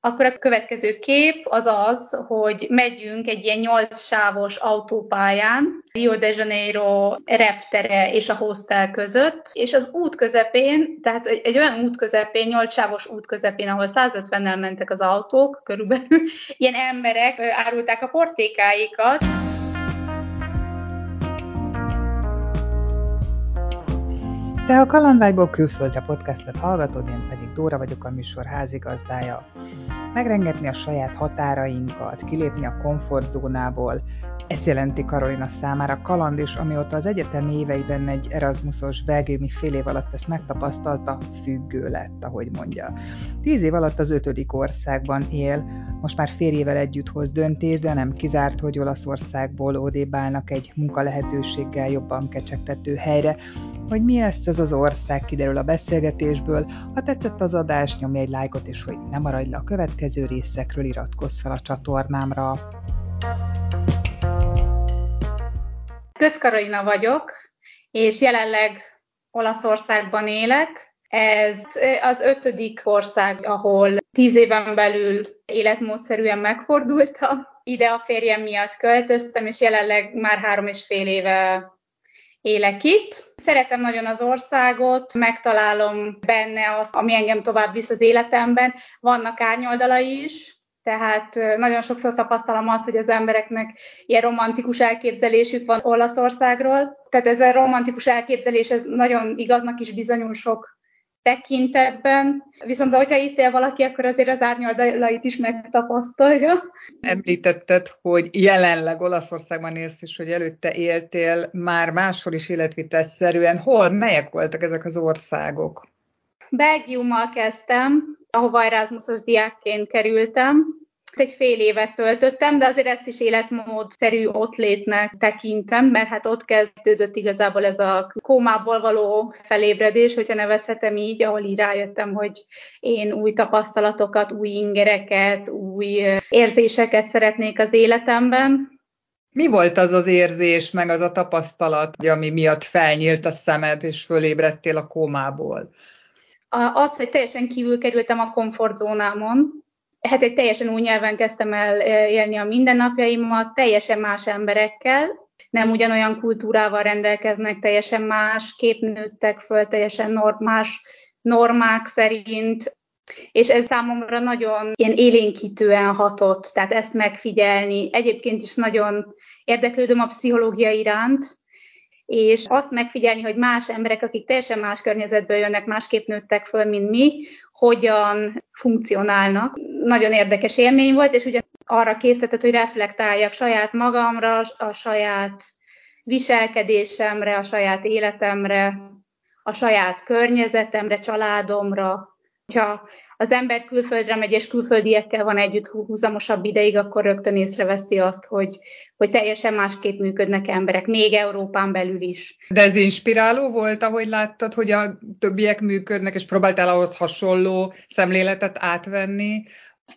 akkor a következő kép az az, hogy megyünk egy ilyen nyolc sávos autópályán, Rio de Janeiro reptere és a hostel között, és az út közepén, tehát egy, egy olyan út közepén, nyolc sávos út közepén, ahol 150-nel mentek az autók körülbelül, ilyen emberek árulták a portékáikat. Te a Kalandvágyból külföldre podcastet hallgatod, én pedig Dóra vagyok a műsor házigazdája. Megrengetni a saját határainkat, kilépni a komfortzónából, ezt jelenti Karolina számára kaland, és amióta az egyetem éveiben egy Erasmusos belgiumi fél év alatt ezt megtapasztalta, függő lett, ahogy mondja. Tíz év alatt az ötödik országban él, most már férjével együtt hoz döntés, de nem kizárt, hogy Olaszországból odébálnak egy munkalehetőséggel jobban kecsegtető helyre. Hogy mi lesz ez az ország, kiderül a beszélgetésből. Ha tetszett az adás, nyomj egy lájkot, és hogy ne maradj le a következő részekről, iratkozz fel a csatornámra. Götz Karolina vagyok, és jelenleg Olaszországban élek. Ez az ötödik ország, ahol tíz éven belül életmódszerűen megfordultam. Ide a férjem miatt költöztem, és jelenleg már három és fél éve élek itt. Szeretem nagyon az országot, megtalálom benne azt, ami engem tovább visz az életemben. Vannak árnyoldalai is, tehát nagyon sokszor tapasztalom azt, hogy az embereknek ilyen romantikus elképzelésük van Olaszországról. Tehát ez a romantikus elképzelés ez nagyon igaznak is bizonyul sok tekintetben, viszont hogyha itt él valaki, akkor azért az árnyoldalait is megtapasztalja. Említetted, hogy jelenleg Olaszországban élsz, és hogy előtte éltél már máshol is életvitelszerűen. Hol, melyek voltak ezek az országok? Belgiummal kezdtem, ahova Erasmusos diákként kerültem. Egy fél évet töltöttem, de azért ezt is életmódszerű ott létnek tekintem, mert hát ott kezdődött igazából ez a kómából való felébredés, hogyha nevezhetem így, ahol így rájöttem, hogy én új tapasztalatokat, új ingereket, új érzéseket szeretnék az életemben. Mi volt az az érzés, meg az a tapasztalat, ami miatt felnyílt a szemed, és fölébredtél a kómából? Az, hogy teljesen kívül kerültem a komfortzónámon, hát egy teljesen új nyelven kezdtem el élni a mindennapjaimat, teljesen más emberekkel, nem ugyanolyan kultúrával rendelkeznek, teljesen más kép nőttek föl, teljesen normás normák szerint, és ez számomra nagyon ilyen élénkítően hatott, tehát ezt megfigyelni. Egyébként is nagyon érdeklődöm a pszichológia iránt, és azt megfigyelni, hogy más emberek, akik teljesen más környezetből jönnek, másképp nőttek föl, mint mi, hogyan funkcionálnak. Nagyon érdekes élmény volt, és ugye arra készített, hogy reflektáljak saját magamra, a saját viselkedésemre, a saját életemre, a saját környezetemre, családomra. Ha az ember külföldre megy, és külföldiekkel van együtt húzamosabb ideig, akkor rögtön észreveszi azt, hogy, hogy teljesen másképp működnek emberek, még Európán belül is. De ez inspiráló volt, ahogy láttad, hogy a többiek működnek, és próbáltál ahhoz hasonló szemléletet átvenni,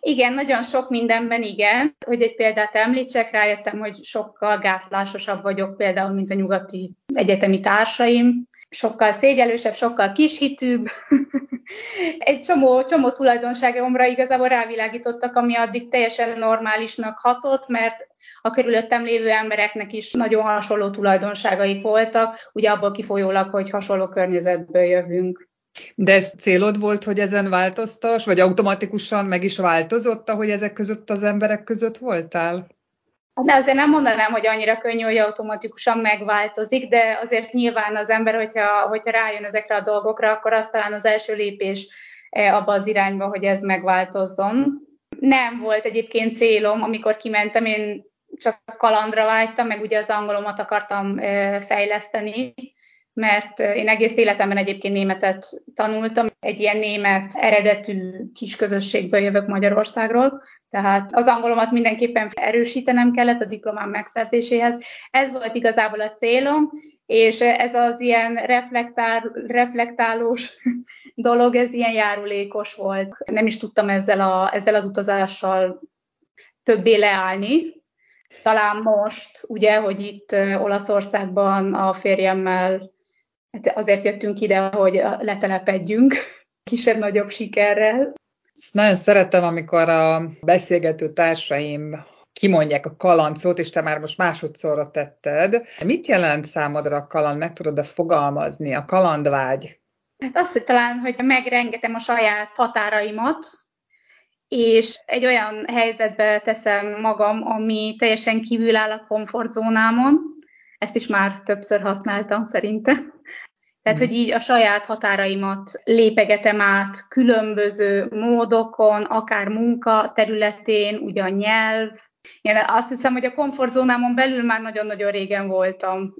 igen, nagyon sok mindenben igen. Hogy egy példát említsek, rájöttem, hogy sokkal gátlásosabb vagyok például, mint a nyugati egyetemi társaim sokkal szégyelősebb, sokkal kishitűbb. Egy csomó, csomó tulajdonságomra igazából rávilágítottak, ami addig teljesen normálisnak hatott, mert a körülöttem lévő embereknek is nagyon hasonló tulajdonságaik voltak, ugye abból kifolyólag, hogy hasonló környezetből jövünk. De ez célod volt, hogy ezen változtas, vagy automatikusan meg is változott, hogy ezek között az emberek között voltál? De azért nem mondanám, hogy annyira könnyű, hogy automatikusan megváltozik, de azért nyilván az ember, hogyha, hogyha rájön ezekre a dolgokra, akkor az talán az első lépés e, abba az irányba, hogy ez megváltozzon. Nem volt egyébként célom, amikor kimentem, én csak kalandra vágytam, meg ugye az angolomat akartam e, fejleszteni, mert én egész életemben egyébként németet tanultam. Egy ilyen német eredetű kis közösségből jövök Magyarországról, tehát az angolomat mindenképpen erősítenem kellett a diplomám megszerzéséhez. Ez volt igazából a célom, és ez az ilyen reflektál, reflektálós dolog, ez ilyen járulékos volt. Nem is tudtam ezzel, a, ezzel az utazással többé leállni. Talán most, ugye, hogy itt Olaszországban a férjemmel hát azért jöttünk ide, hogy letelepedjünk kisebb-nagyobb sikerrel. Nagyon szeretem, amikor a beszélgető társaim kimondják a kalandszót, és te már most másodszorra tetted. Mit jelent számodra a kaland? Meg tudod-e fogalmazni? A kalandvágy? Hát azt, hogy talán, hogy megrengetem a saját határaimat, és egy olyan helyzetbe teszem magam, ami teljesen kívül áll a komfortzónámon. Ezt is már többször használtam szerintem. Tehát, hogy így a saját határaimat lépegetem át különböző módokon, akár munka területén, ugye a nyelv. Én azt hiszem, hogy a komfortzónámon belül már nagyon-nagyon régen voltam.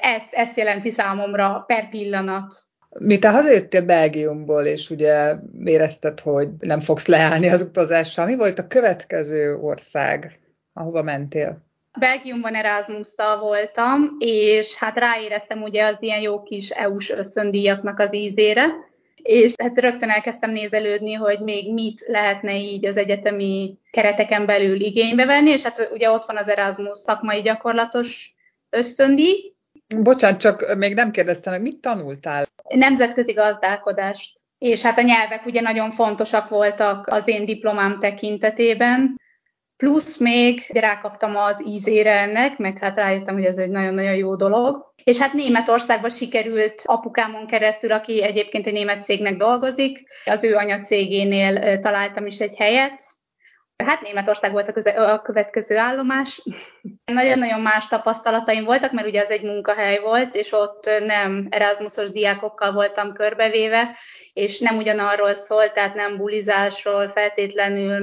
Ezt, ezt jelenti számomra per pillanat. Mi te hazajöttél Belgiumból, és ugye érezted, hogy nem fogsz leállni az utazással. Mi volt a következő ország, ahova mentél? Belgiumban erasmus voltam, és hát ráéreztem ugye az ilyen jó kis EU-s ösztöndíjaknak az ízére, és hát rögtön elkezdtem nézelődni, hogy még mit lehetne így az egyetemi kereteken belül igénybe venni, és hát ugye ott van az Erasmus szakmai gyakorlatos ösztöndíj. Bocsánat, csak még nem kérdeztem meg, mit tanultál? Nemzetközi gazdálkodást. És hát a nyelvek ugye nagyon fontosak voltak az én diplomám tekintetében, Plusz még rákaptam az ízére ennek, meg hát rájöttem, hogy ez egy nagyon-nagyon jó dolog. És hát Németországban sikerült apukámon keresztül, aki egyébként egy német cégnek dolgozik, az ő anyacégénél találtam is egy helyet, Hát Németország volt a, köze- a következő állomás. Nagyon-nagyon más tapasztalataim voltak, mert ugye az egy munkahely volt, és ott nem Erasmusos diákokkal voltam körbevéve, és nem ugyanarról szólt, tehát nem bulizásról feltétlenül,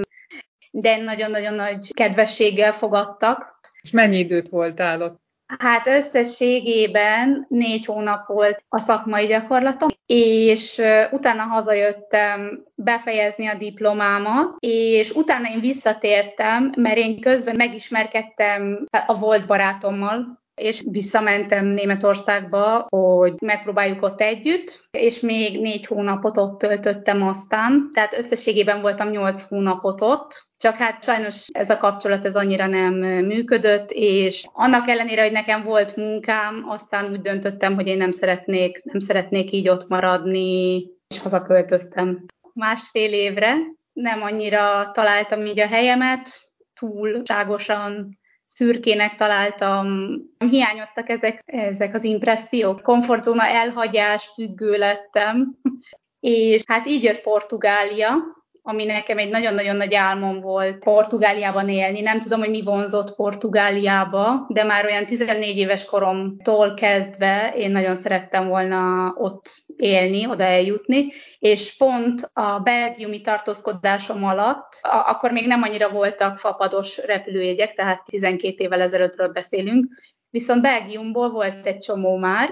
de nagyon-nagyon nagy kedvességgel fogadtak. És mennyi időt voltál ott? Hát összességében négy hónap volt a szakmai gyakorlatom, és utána hazajöttem befejezni a diplomámat, és utána én visszatértem, mert én közben megismerkedtem a volt barátommal, és visszamentem Németországba, hogy megpróbáljuk ott együtt, és még négy hónapot ott töltöttem aztán, tehát összességében voltam nyolc hónapot ott, csak hát sajnos ez a kapcsolat ez annyira nem működött, és annak ellenére, hogy nekem volt munkám, aztán úgy döntöttem, hogy én nem szeretnék, nem szeretnék így ott maradni, és hazaköltöztem másfél évre. Nem annyira találtam így a helyemet, túlságosan szürkének találtam, hiányoztak ezek, ezek az impressziók, komfortzóna elhagyás, függő lettem, és hát így jött Portugália, ami nekem egy nagyon-nagyon nagy álmom volt Portugáliában élni. Nem tudom, hogy mi vonzott Portugáliába, de már olyan 14 éves koromtól kezdve én nagyon szerettem volna ott élni, oda eljutni, és pont a belgiumi tartózkodásom alatt, a- akkor még nem annyira voltak fapados repülőjegyek, tehát 12 évvel ezelőttről beszélünk, viszont Belgiumból volt egy csomó már,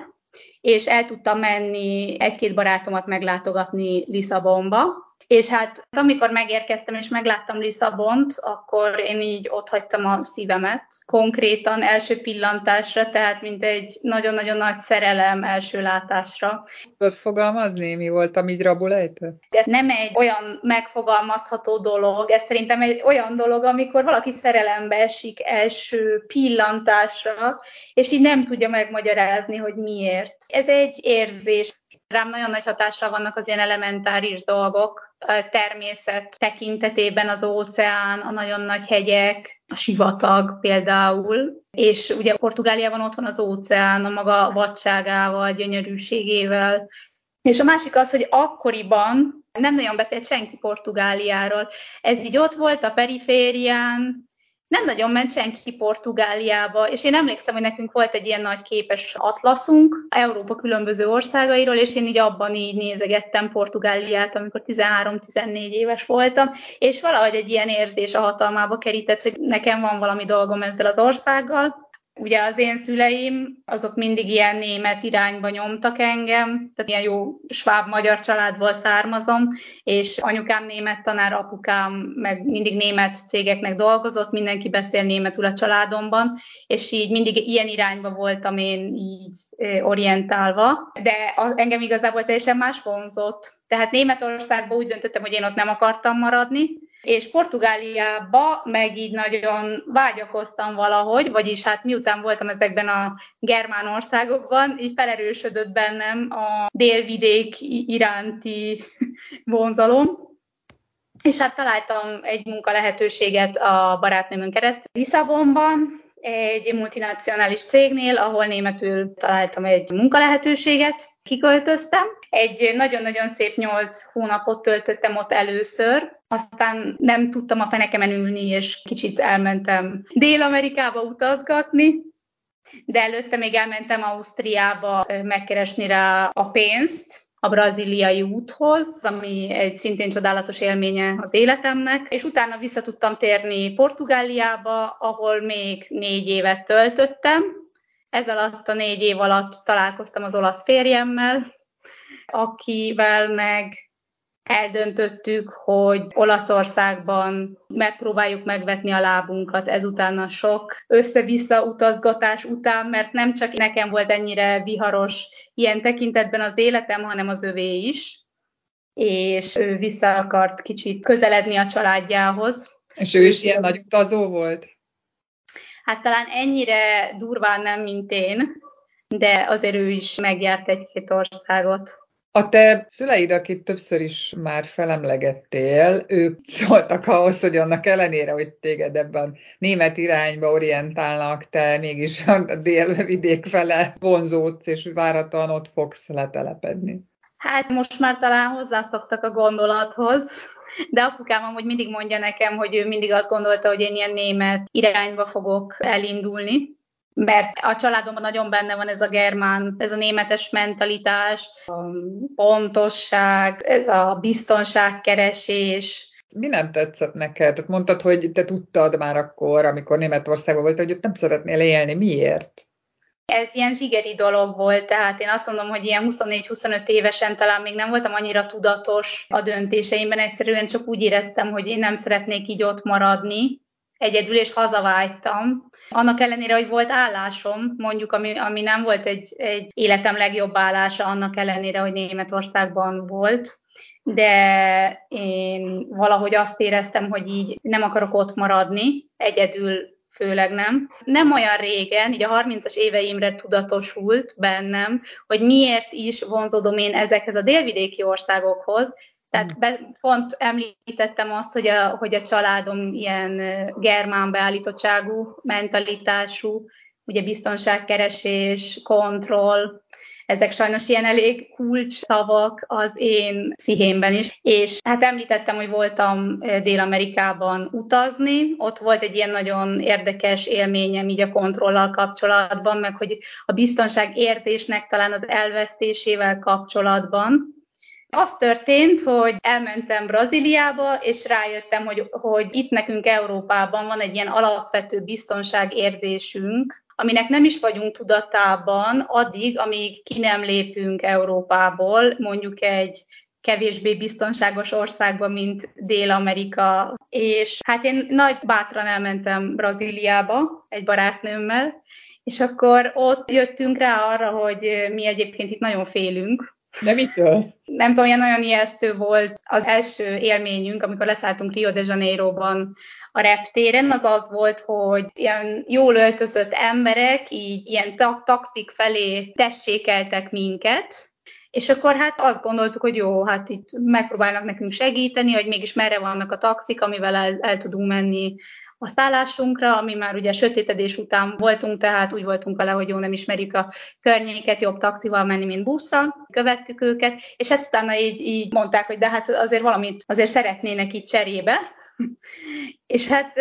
és el tudtam menni egy-két barátomat meglátogatni Lisszabonba, és hát amikor megérkeztem és megláttam Lisszabont, akkor én így ott hagytam a szívemet, konkrétan első pillantásra, tehát mint egy nagyon-nagyon nagy szerelem első látásra. Tudod fogalmazni, mi volt, ami rabul ejtett? Ez nem egy olyan megfogalmazható dolog, ez szerintem egy olyan dolog, amikor valaki szerelembe esik első pillantásra, és így nem tudja megmagyarázni, hogy miért. Ez egy érzés, Rám nagyon nagy hatással vannak az ilyen elementáris dolgok, természet tekintetében az óceán, a nagyon nagy hegyek, a sivatag például, és ugye Portugáliában ott van az óceán a maga vadságával, gyönyörűségével, és a másik az, hogy akkoriban nem nagyon beszélt senki Portugáliáról. Ez így ott volt a periférián, nem nagyon ment senki Portugáliába, és én emlékszem, hogy nekünk volt egy ilyen nagy képes atlaszunk Európa különböző országairól, és én így abban így nézegettem Portugáliát, amikor 13-14 éves voltam, és valahogy egy ilyen érzés a hatalmába kerített, hogy nekem van valami dolgom ezzel az országgal, Ugye az én szüleim, azok mindig ilyen német irányba nyomtak engem, tehát ilyen jó sváb-magyar családból származom, és anyukám német tanár, apukám meg mindig német cégeknek dolgozott, mindenki beszél németül a családomban, és így mindig ilyen irányba voltam én így orientálva, de engem igazából teljesen más vonzott. Tehát Németországban úgy döntöttem, hogy én ott nem akartam maradni, és Portugáliába meg így nagyon vágyakoztam valahogy, vagyis hát miután voltam ezekben a germán országokban, így felerősödött bennem a délvidék iránti vonzalom. és hát találtam egy munka lehetőséget a barátnőmön keresztül Lisszabonban, egy multinacionális cégnél, ahol németül találtam egy munkalehetőséget, kiköltöztem. Egy nagyon-nagyon szép nyolc hónapot töltöttem ott először, aztán nem tudtam a fenekemen ülni, és kicsit elmentem Dél-Amerikába utazgatni, de előtte még elmentem Ausztriába megkeresni rá a pénzt, a braziliai úthoz, ami egy szintén csodálatos élménye az életemnek, és utána vissza tudtam térni Portugáliába, ahol még négy évet töltöttem. Ez alatt a négy év alatt találkoztam az olasz férjemmel, akivel meg eldöntöttük, hogy Olaszországban megpróbáljuk megvetni a lábunkat ezután a sok össze-vissza utazgatás után, mert nem csak nekem volt ennyire viharos ilyen tekintetben az életem, hanem az övé is, és ő vissza akart kicsit közeledni a családjához. És ő is ilyen nagy utazó volt? Hát talán ennyire durván nem, mint én, de azért ő is megjárt egy-két országot. A te szüleid, akit többször is már felemlegettél, ők szóltak ahhoz, hogy annak ellenére, hogy téged ebben német irányba orientálnak, te mégis a délvidék fele vonzódsz, és váratlan ott fogsz letelepedni. Hát most már talán hozzászoktak a gondolathoz, de apukám amúgy mindig mondja nekem, hogy ő mindig azt gondolta, hogy én ilyen német irányba fogok elindulni mert a családomban nagyon benne van ez a germán, ez a németes mentalitás, a pontosság, ez a biztonságkeresés. Mi nem tetszett neked? Tehát mondtad, hogy te tudtad már akkor, amikor Németországban volt, hogy ott nem szeretnél élni. Miért? Ez ilyen zsigeri dolog volt, tehát én azt mondom, hogy ilyen 24-25 évesen talán még nem voltam annyira tudatos a döntéseimben, egyszerűen csak úgy éreztem, hogy én nem szeretnék így ott maradni, egyedül, és hazavágytam. Annak ellenére, hogy volt állásom, mondjuk, ami, ami nem volt egy, egy életem legjobb állása, annak ellenére, hogy Németországban volt, de én valahogy azt éreztem, hogy így nem akarok ott maradni, egyedül főleg nem. Nem olyan régen, így a 30-as éveimre tudatosult bennem, hogy miért is vonzódom én ezekhez a délvidéki országokhoz, tehát be, pont említettem azt, hogy a, hogy a családom ilyen germán beállítottságú, mentalitású, ugye biztonságkeresés, kontroll, ezek sajnos ilyen elég kulcs szavak az én pszichémben is. És hát említettem, hogy voltam Dél-Amerikában utazni, ott volt egy ilyen nagyon érdekes élményem így a kontrollal kapcsolatban, meg hogy a biztonság érzésnek talán az elvesztésével kapcsolatban, az történt, hogy elmentem Brazíliába, és rájöttem, hogy, hogy itt nekünk Európában van egy ilyen alapvető biztonságérzésünk, aminek nem is vagyunk tudatában addig, amíg ki nem lépünk Európából, mondjuk egy kevésbé biztonságos országba, mint Dél-Amerika. És hát én nagy bátran elmentem Brazíliába egy barátnőmmel, és akkor ott jöttünk rá arra, hogy mi egyébként itt nagyon félünk, de mitől? Nem tudom, ilyen nagyon ijesztő volt az első élményünk, amikor leszálltunk Rio de Janeiroban a reptéren, az az volt, hogy ilyen jól öltözött emberek így ilyen taxik felé tessékeltek minket, és akkor hát azt gondoltuk, hogy jó, hát itt megpróbálnak nekünk segíteni, hogy mégis merre vannak a taxik, amivel el, el tudunk menni a szállásunkra, ami már ugye sötétedés után voltunk, tehát úgy voltunk vele, hogy jó, nem ismerjük a környéket, jobb taxival menni, mint busszal. Követtük őket, és hát utána így, így mondták, hogy de hát azért valamit azért szeretnének itt cserébe, és hát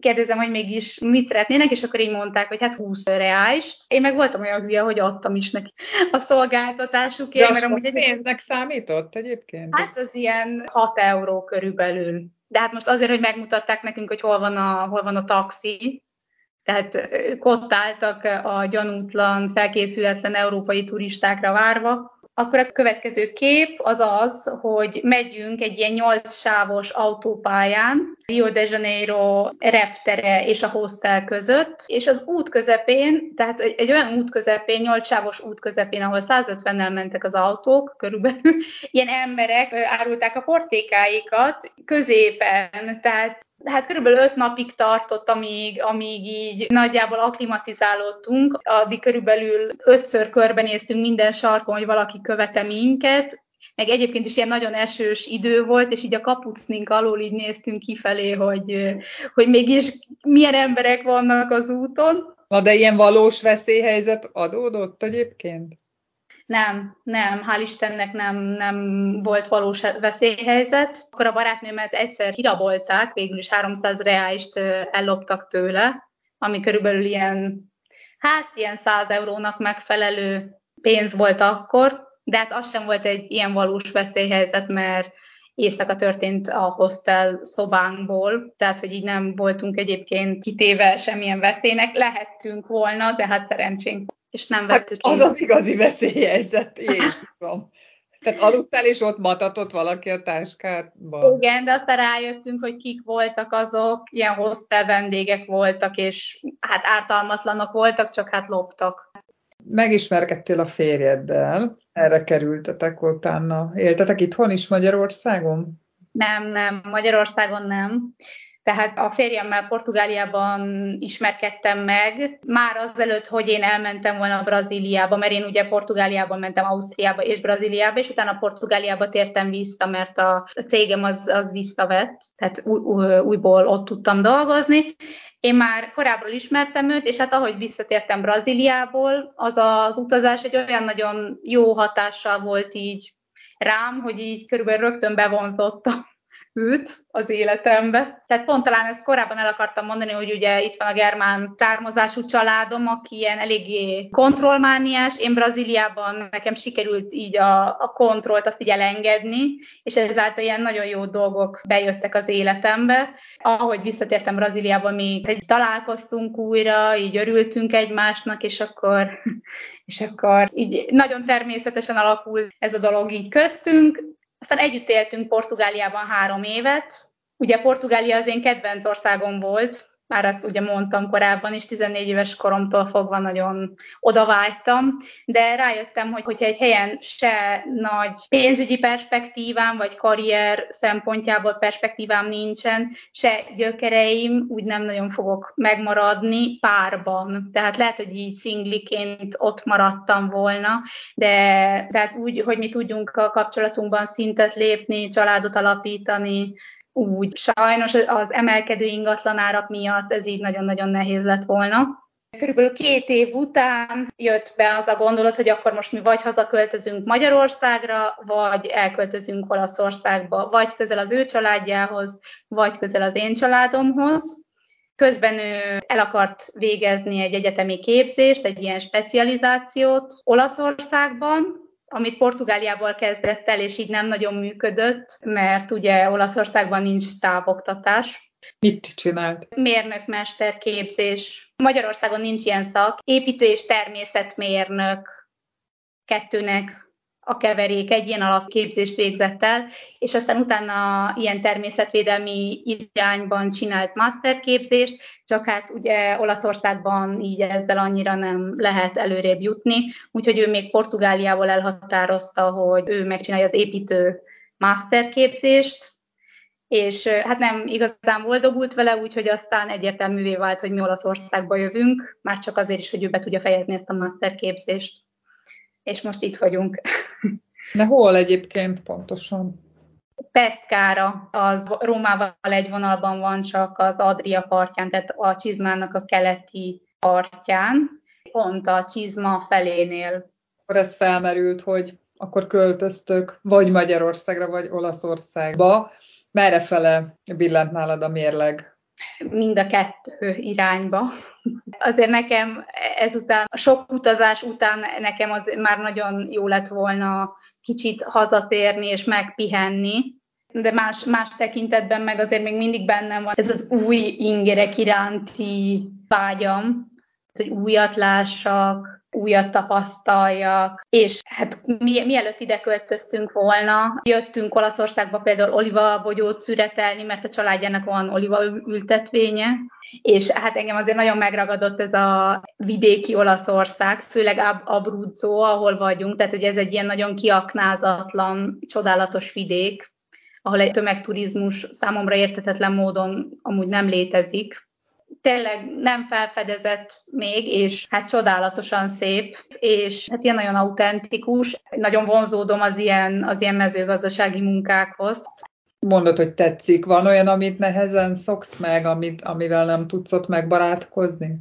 kérdezem, hogy mégis mit szeretnének, és akkor így mondták, hogy hát 20 reáist. Én meg voltam olyan hülye, hogy adtam is neki a szolgáltatásukért. De mert amúgy pénznek számított egyébként? Hát az ilyen 6 euró körülbelül. De hát most azért, hogy megmutatták nekünk, hogy hol van a, hol van a taxi, tehát ők ott álltak a gyanútlan, felkészületlen európai turistákra várva, akkor a következő kép az az, hogy megyünk egy ilyen nyolc sávos autópályán, Rio de Janeiro reptere és a hostel között, és az út közepén, tehát egy, egy olyan út közepén, nyolc sávos út közepén, ahol 150-nel mentek az autók körülbelül, ilyen emberek árulták a portékáikat középen, tehát Hát körülbelül öt napig tartott, amíg, amíg így nagyjából aklimatizálódtunk, addig körülbelül ötször körbenéztünk minden sarkon, hogy valaki követe minket, meg egyébként is ilyen nagyon esős idő volt, és így a kapucnink alól így néztünk kifelé, hogy, hogy mégis milyen emberek vannak az úton. Na de ilyen valós veszélyhelyzet adódott egyébként? Nem, nem, hál' Istennek nem, nem volt valós veszélyhelyzet. Akkor a barátnőmet egyszer kirabolták, végül is 300 reáist elloptak tőle, ami körülbelül ilyen, hát ilyen 100 eurónak megfelelő pénz volt akkor, de hát az sem volt egy ilyen valós veszélyhelyzet, mert éjszaka történt a hostel szobánkból, tehát hogy így nem voltunk egyébként kitéve semmilyen veszélynek, lehettünk volna, de hát szerencsénk, és nem hát vettük hát, Az az igazi veszélyhelyzet, Jézusom. Tehát aludtál, és ott matatott valaki a táskádba. Igen, de aztán rájöttünk, hogy kik voltak azok, ilyen hostel vendégek voltak, és hát ártalmatlanok voltak, csak hát loptak. Megismerkedtél a férjeddel, erre kerültetek utána. Éltetek itthon is Magyarországon? Nem, nem, Magyarországon nem. Tehát a férjemmel Portugáliában ismerkedtem meg, már azelőtt, hogy én elmentem volna Brazíliába, mert én ugye Portugáliában mentem Ausztriába és Brazíliába, és utána Portugáliába tértem vissza, mert a cégem az, az visszavett, tehát új, új, újból ott tudtam dolgozni. Én már korábban ismertem őt, és hát ahogy visszatértem Brazíliából, az az utazás egy olyan nagyon jó hatással volt így rám, hogy így körülbelül rögtön bevonzottam őt az életembe. Tehát pont talán ezt korábban el akartam mondani, hogy ugye itt van a germán származású családom, aki ilyen eléggé kontrollmániás. Én Brazíliában nekem sikerült így a, a kontrollt azt így elengedni, és ezáltal ilyen nagyon jó dolgok bejöttek az életembe. Ahogy visszatértem Brazíliába, mi egy találkoztunk újra, így örültünk egymásnak, és akkor, és akkor így nagyon természetesen alakult ez a dolog így köztünk. Aztán együtt éltünk Portugáliában három évet. Ugye Portugália az én kedvenc országom volt, már azt ugye mondtam korábban is, 14 éves koromtól fogva nagyon odavágytam, de rájöttem, hogy hogyha egy helyen se nagy pénzügyi perspektívám, vagy karrier szempontjából perspektívám nincsen, se gyökereim, úgy nem nagyon fogok megmaradni párban. Tehát lehet, hogy így szingliként ott maradtam volna, de tehát úgy, hogy mi tudjunk a kapcsolatunkban szintet lépni, családot alapítani, úgy. Sajnos az emelkedő ingatlanárak miatt ez így nagyon-nagyon nehéz lett volna. Körülbelül két év után jött be az a gondolat, hogy akkor most mi vagy hazaköltözünk Magyarországra, vagy elköltözünk Olaszországba, vagy közel az ő családjához, vagy közel az én családomhoz. Közben ő el akart végezni egy egyetemi képzést, egy ilyen specializációt Olaszországban, amit Portugáliával kezdett el, és így nem nagyon működött, mert ugye Olaszországban nincs távoktatás. Mit csinált? Mérnökmester képzés. Magyarországon nincs ilyen szak. Építő és természetmérnök kettőnek a keverék egy ilyen alapképzést végzett el, és aztán utána ilyen természetvédelmi irányban csinált masterképzést, csak hát ugye Olaszországban így ezzel annyira nem lehet előrébb jutni, úgyhogy ő még Portugáliával elhatározta, hogy ő megcsinálja az építő masterképzést, és hát nem igazán boldogult vele, úgyhogy aztán egyértelművé vált, hogy mi Olaszországba jövünk, már csak azért is, hogy ő be tudja fejezni ezt a masterképzést és most itt vagyunk. De hol egyébként pontosan? Pescara, az Rómával egy vonalban van, csak az Adria partján, tehát a Csizmának a keleti partján, pont a Csizma felénél. Akkor ez felmerült, hogy akkor költöztök vagy Magyarországra, vagy Olaszországba. Merre fele billent nálad a mérleg? Mind a kettő irányba. Azért nekem ezután, sok utazás után nekem az már nagyon jó lett volna kicsit hazatérni és megpihenni, de más, más tekintetben meg azért még mindig bennem van ez az új ingerek iránti vágyam, hogy újat lássak, újat tapasztaljak, és hát mi, mielőtt ide költöztünk volna, jöttünk Olaszországba például olivabogyót szüretelni, mert a családjának van oliva ültetvénye, és hát engem azért nagyon megragadott ez a vidéki Olaszország, főleg Abruzzo, ahol vagyunk, tehát hogy ez egy ilyen nagyon kiaknázatlan, csodálatos vidék, ahol egy tömegturizmus számomra értetetlen módon amúgy nem létezik. Tényleg nem felfedezett még, és hát csodálatosan szép, és hát ilyen nagyon autentikus, nagyon vonzódom az ilyen, az ilyen mezőgazdasági munkákhoz. Mondod, hogy tetszik. Van olyan, amit nehezen szoksz meg, amit, amivel nem tudsz ott megbarátkozni?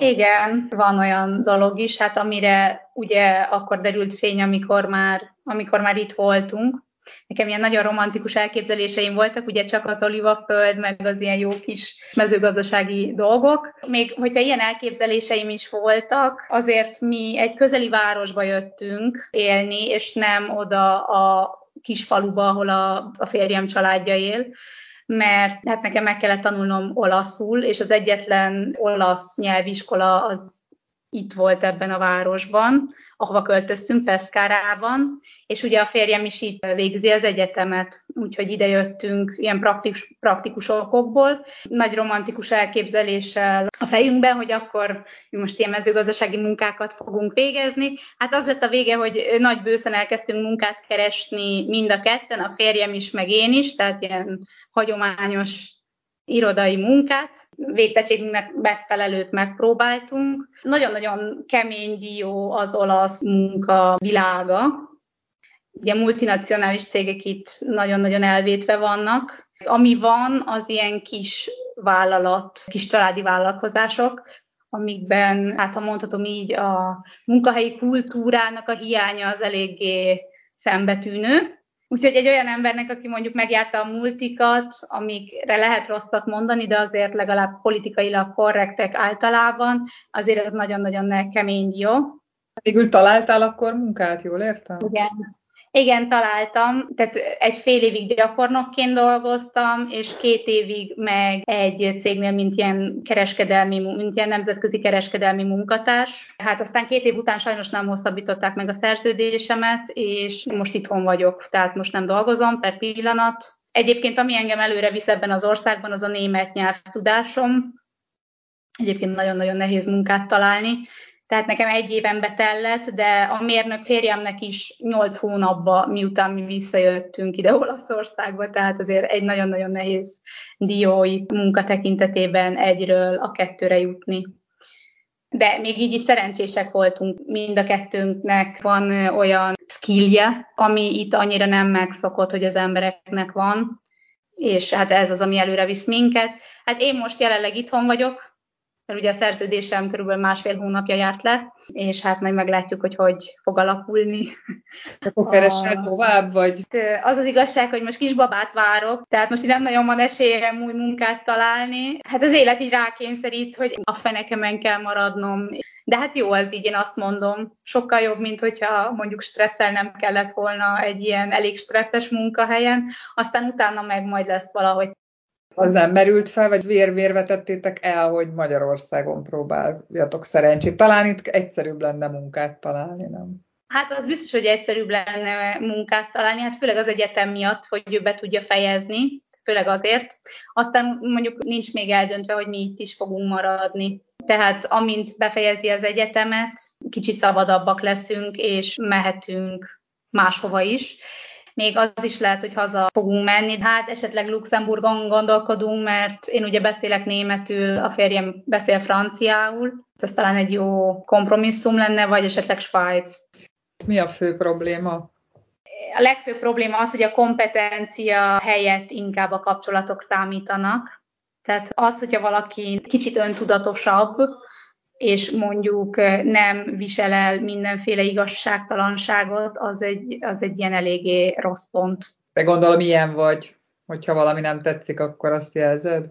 Igen, van olyan dolog is, hát amire ugye akkor derült fény, amikor már, amikor már itt voltunk, Nekem ilyen nagyon romantikus elképzeléseim voltak, ugye csak az olivaföld, meg az ilyen jó kis mezőgazdasági dolgok. Még hogyha ilyen elképzeléseim is voltak, azért mi egy közeli városba jöttünk élni, és nem oda a kis faluba, ahol a, a férjem családja él mert hát nekem meg kellett tanulnom olaszul, és az egyetlen olasz nyelviskola az itt volt ebben a városban, ahova költöztünk, Peszkárában, és ugye a férjem is itt végzi az egyetemet, úgyhogy ide jöttünk ilyen praktikus, praktikus okokból. Nagy romantikus elképzeléssel a fejünkben, hogy akkor most ilyen mezőgazdasági munkákat fogunk végezni. Hát az lett a vége, hogy nagy bőszen elkezdtünk munkát keresni mind a ketten, a férjem is, meg én is, tehát ilyen hagyományos irodai munkát, végzettségünknek megfelelőt megpróbáltunk. Nagyon-nagyon kemény dió az olasz munka világa. Ugye multinacionális cégek itt nagyon-nagyon elvétve vannak. Ami van, az ilyen kis vállalat, kis családi vállalkozások, amikben, hát ha mondhatom így, a munkahelyi kultúrának a hiánya az eléggé szembetűnő. Úgyhogy egy olyan embernek, aki mondjuk megjárta a multikat, amikre lehet rosszat mondani, de azért legalább politikailag korrektek általában, azért ez nagyon-nagyon kemény jó. Végül találtál akkor munkát, jól értem? Igen. Igen, találtam. Tehát egy fél évig gyakornokként dolgoztam, és két évig meg egy cégnél, mint ilyen kereskedelmi, mint ilyen nemzetközi kereskedelmi munkatárs. Hát aztán két év után sajnos nem hosszabbították meg a szerződésemet, és most itthon vagyok, tehát most nem dolgozom per pillanat. Egyébként ami engem előre visz ebben az országban, az a német nyelvtudásom. Egyébként nagyon-nagyon nehéz munkát találni, tehát nekem egy éven betellett, de a mérnök férjemnek is nyolc hónapba, miután mi visszajöttünk ide Olaszországba, tehát azért egy nagyon-nagyon nehéz diói munka tekintetében egyről a kettőre jutni. De még így is szerencsések voltunk, mind a kettőnknek van olyan skillje, ami itt annyira nem megszokott, hogy az embereknek van, és hát ez az, ami előre visz minket. Hát én most jelenleg itthon vagyok, mert ugye a szerződésem körülbelül másfél hónapja járt le, és hát majd meglátjuk, hogy hogy fog alakulni. Akkor keresel tovább, vagy? Az az igazság, hogy most kisbabát várok, tehát most nem nagyon van esélyem új munkát találni. Hát az élet így rákényszerít, hogy a fenekemen kell maradnom. De hát jó az így, én azt mondom. Sokkal jobb, mint hogyha mondjuk stresszel nem kellett volna egy ilyen elég stresszes munkahelyen, aztán utána meg majd lesz valahogy az nem merült fel, vagy vér vetettétek el, hogy Magyarországon próbáljatok szerencsét. Talán itt egyszerűbb lenne munkát találni, nem? Hát az biztos, hogy egyszerűbb lenne munkát találni, hát főleg az egyetem miatt, hogy ő be tudja fejezni, főleg azért. Aztán mondjuk nincs még eldöntve, hogy mi itt is fogunk maradni. Tehát amint befejezi az egyetemet, kicsit szabadabbak leszünk, és mehetünk máshova is még az is lehet, hogy haza fogunk menni. Hát esetleg Luxemburgon gondolkodunk, mert én ugye beszélek németül, a férjem beszél franciául. Ez talán egy jó kompromisszum lenne, vagy esetleg Svájc. Mi a fő probléma? A legfőbb probléma az, hogy a kompetencia helyett inkább a kapcsolatok számítanak. Tehát az, hogyha valaki kicsit öntudatosabb, és mondjuk nem visel el mindenféle igazságtalanságot, az egy, az egy ilyen eléggé rossz pont. De gondolom ilyen vagy, hogyha valami nem tetszik, akkor azt jelzed?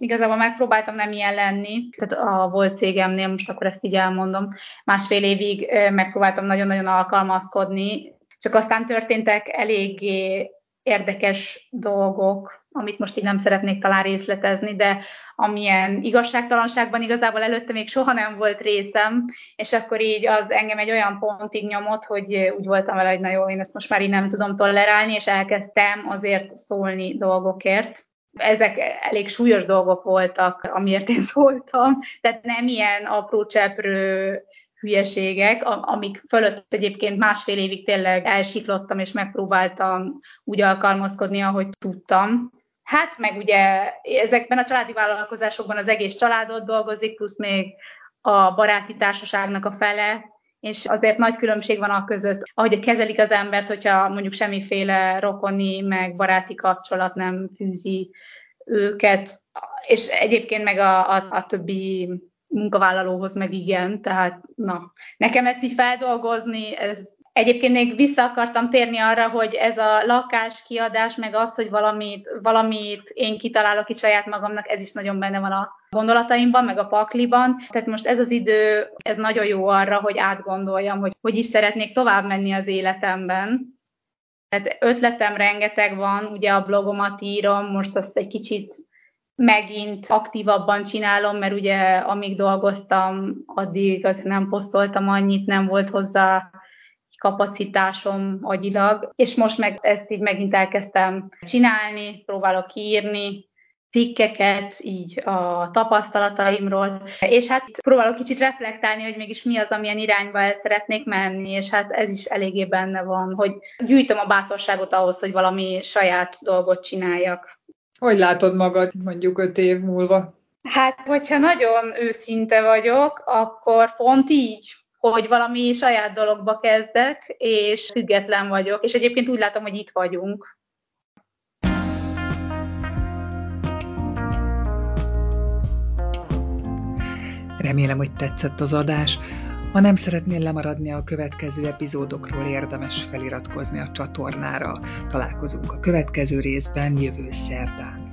Igazából megpróbáltam nem ilyen lenni, tehát a volt cégemnél, most akkor ezt így elmondom, másfél évig megpróbáltam nagyon-nagyon alkalmazkodni, csak aztán történtek eléggé érdekes dolgok, amit most így nem szeretnék talán részletezni, de amilyen igazságtalanságban igazából előtte még soha nem volt részem, és akkor így az engem egy olyan pontig nyomott, hogy úgy voltam vele, hogy na jó, én ezt most már így nem tudom tolerálni, és elkezdtem azért szólni dolgokért. Ezek elég súlyos dolgok voltak, amiért én szóltam, tehát nem ilyen apró cseprő hülyeségek, amik fölött egyébként másfél évig tényleg elsiklottam, és megpróbáltam úgy alkalmazkodni, ahogy tudtam. Hát meg ugye ezekben a családi vállalkozásokban az egész családot dolgozik, plusz még a baráti társaságnak a fele, és azért nagy különbség van a között, ahogy kezelik az embert, hogyha mondjuk semmiféle rokoni, meg baráti kapcsolat nem fűzi őket, és egyébként meg a, a, a többi munkavállalóhoz meg igen, tehát na, nekem ezt így feldolgozni, ez Egyébként még vissza akartam térni arra, hogy ez a lakáskiadás, meg az, hogy valamit, valamit én kitalálok itt saját magamnak, ez is nagyon benne van a gondolataimban, meg a pakliban. Tehát most ez az idő, ez nagyon jó arra, hogy átgondoljam, hogy hogy is szeretnék tovább menni az életemben. Tehát ötletem rengeteg van, ugye a blogomat írom, most azt egy kicsit megint aktívabban csinálom, mert ugye amíg dolgoztam, addig azért nem posztoltam annyit, nem volt hozzá kapacitásom agyilag, és most meg ezt így megint elkezdtem csinálni, próbálok írni, cikkeket, így a tapasztalataimról, és hát próbálok kicsit reflektálni, hogy mégis mi az, amilyen irányba el szeretnék menni, és hát ez is eléggé benne van, hogy gyűjtöm a bátorságot ahhoz, hogy valami saját dolgot csináljak. Hogy látod magad mondjuk öt év múlva? Hát, hogyha nagyon őszinte vagyok, akkor pont így, hogy valami saját dologba kezdek, és független vagyok, és egyébként úgy látom, hogy itt vagyunk. Remélem, hogy tetszett az adás. Ha nem szeretnél lemaradni a következő epizódokról, érdemes feliratkozni a csatornára. Találkozunk a következő részben jövő szerdán.